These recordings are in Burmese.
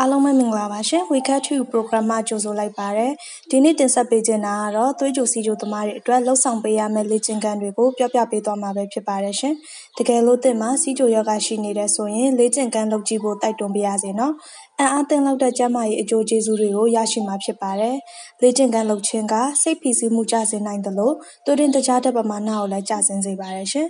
အားလုံးပဲမင်္ဂလာပါရှင် Wecat 2 program မှာကြိုဆိုလိုက်ပါတယ်ဒီနေ့တင်ဆက်ပေးခြင်းတာကတော့သွေးကြိုစီကြိုသမားတွေအတွက်လှုပ်ဆောင်ပေးရမယ့်လေ့ကျင့်ခန်းတွေကိုပြောပြပေးသွားမှာပဲဖြစ်ပါတယ်ရှင်တကယ်လို့သင်မှာစီကြိုယောဂရှိနေတဲ့ဆိုရင်လေ့ကျင့်ခန်းလုပ်ကြည့်ဖို့တိုက်တွန်းပေးရစေနော်အံ့အားသင်လောက်တဲ့ကျန်းမာရေးအကျိုးကျေးဇူးတွေကိုရရှိမှာဖြစ်ပါတယ်လေ့ကျင့်ခန်းလုပ်ခြင်းကစိတ်ဖိစီးမှုကျဆင်းနိုင်တယ်လို့သွေးတွင်းတကြားတဲ့ပမာဏကိုလည်းကျဆင်းစေပါတယ်ရှင်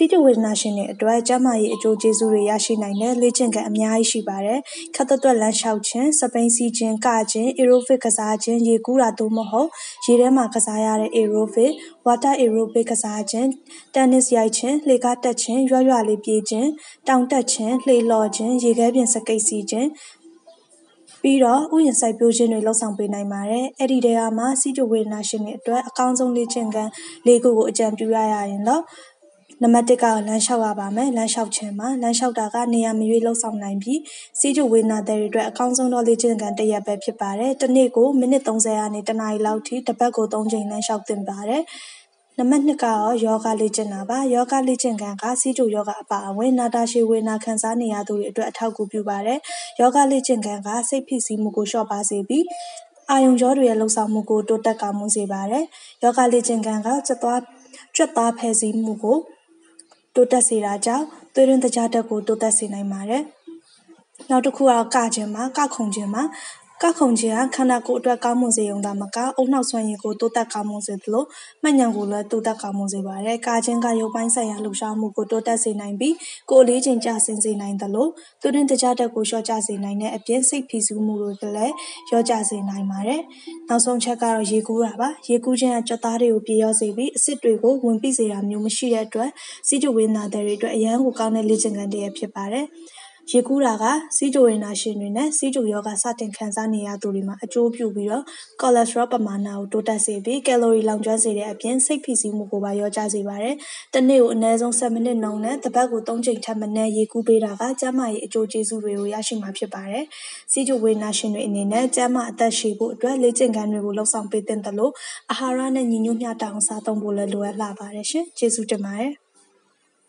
စီးကျဝေဒနာရှင်တွေအတွက်ကျန်းမာရေးအကျိုးကျေးဇူးတွေရရှိနိုင်တဲ့လေ့ကျင့်ခန်းအများကြီးရှိပါတယ်။ခက်သက်သက်လမ်းလျှောက်ခြင်း၊စပိန်စီးခြင်း၊ကခြင်း aerobic ကစားခြင်း၊ရေကူးတာသို့မဟုတ်ရေထဲမှာကစားရတဲ့ aerobic water aerobic ကစားခြင်း၊တက်နစ်ရိုက်ခြင်း၊လှေကားတက်ခြင်း၊ရွရွလေးပြေးခြင်း၊တောင်တက်ခြင်း၊လှေလှော်ခြင်း၊ရေခဲပြင်စကိတ်စီးခြင်းပြီးတော့ဥယျာဉ်စိုက်ပျိုးခြင်းတွေလှုပ်ဆောင်ပေးနိုင်ပါတယ်။အဲ့ဒီတဲကမှစီးကျဝေဒနာရှင်တွေအတွက်အကောင်းဆုံးလေ့ကျင့်ခန်း၄ခုကိုအကြံပြုရရရင်တော့ နံပါတ်1ကလမ်းလျှောက်ရပါမယ်လမ်းလျှောက်ခြင်းမှာလမ်းလျှောက်တာကနေရာမရွေးလှုပ်ဆောင်နိုင်ပြီးစီးကျဝေဒနာတွေအတွက်အကောင်းဆုံးသောလေ့ကျင့်ခန်းတစ်ရက်ပဲဖြစ်ပါတယ်။တစ်နေ့ကိုမိနစ်30ကနေတစ်နာရီလောက်ထိတစ်ပတ်ကို3ချိန်လမ်းလျှောက်သင့်ပါတယ်။နံပါတ်2ကရောယောဂလေ့ကျင့်တာပါယောဂလေ့ကျင့်ခန်းကစီးကျူယောဂအပါအဝင်နာတာရှည်ဝေနာခံစားနေရသူတွေအတွက်အထောက်အကူပြုပါတယ်ယောဂလေ့ကျင့်ခန်းကစိတ်ဖိစီးမှုကိုလျှော့ပါစေပြီးအာယုံကြောတွေရဲ့လှုပ်ဆောင်မှုကိုတိုးတက်ကောင်းမွန်စေပါတယ်ယောဂလေ့ကျင့်ခန်းကစက်သွားကြွက်သားဖယ်စီးမှုကို တိုးတက်စေတာကြောင့်သွေးရင်းတကြားတက်ကို တိုးတက်စေနိုင်ပါတယ်နောက်တစ်ခုကကခြင်းမှာကခုန်ခြင်းမှာ ကခုန်ခြင်းကခန္ဓာကိုယ်အတွက်ကောင်းမွန်စေုံသာမကအုံနောက်ဆွမ်းရည်ကိုတိုးတက်ကောင်းမွန်စေသလိုမှတ်ဉာဏ်ကိုလည်းတိုးတက်ကောင်းမွန်စေပါတယ်။ကာခြင်းကရုပ်ပိုင်းဆိုင်ရာလှုပ်ရှားမှုကိုတိုးတက်စေနိုင်ပြီးကိုယ်လေးချိန်ကျဆင်းစေနိုင်သလိုသူတွင်တကြတက်ကိုလျှော့ချစေနိုင်တဲ့အပြင်စိတ်ဖိစီးမှုတွေကိုလည်းလျော့ကျစေနိုင်ပါတယ်။နောက်ဆုံးချက်ကတော့ရေကူးတာပါ။ရေကူးခြင်းကကြွက်သားတွေကိုပြေရောစေပြီးအစ်စ်တွေကိုဝင်ပိစေတာမျိုးမရှိတဲ့အတွက်စီးကျဝေးနာတဲ့တွေအတွက်အရန်ကိုကောင်းတဲ့လေ့ကျင့်ခန်းတစ်ရပ်ဖြစ်ပါတယ်။ ရေကူးတာကစီးကျိုရင်နာရှင်တွေနဲ့စီးကျိုယောဂစတင်ခံစားနေရသူတွေမှာအကျိုးပြုပြီးတော့ကိုလက်စထရောပမာဏကိုတိုးတက်စေပြီးကယ်လိုရီလောင်ကျွမ်းစေတဲ့အပြင်စိတ်ဖိစီးမှုကိုပါရောကြစေပါတယ်။တစ်နေ့ကိုအနည်းဆုံး7မိနစ်နှုန်းနဲ့တစ်ပတ်ကို3ချိန်ထပ်မနည်းရေကူးပေးတာကကျန်းမာရေးအကျိုးကျေးဇူးတွေကိုရရှိမှာဖြစ်ပါတယ်။စီးကျိုဝေနာရှင်တွေအနေနဲ့ကျန်းမာအသက်ရှည်ဖို့အတွက်လေ့ကျင့်ခန်းတွေကိုလှုပ်ဆောင်ပေးသင့်တယ်လို့အာဟာရနဲ့ညီညွတ်မျှတအောင်စားသုံးဖို့လည်းလိုအပ်လာပါတယ်ရှင်။ကျေးဇူးတင်ပါတယ်။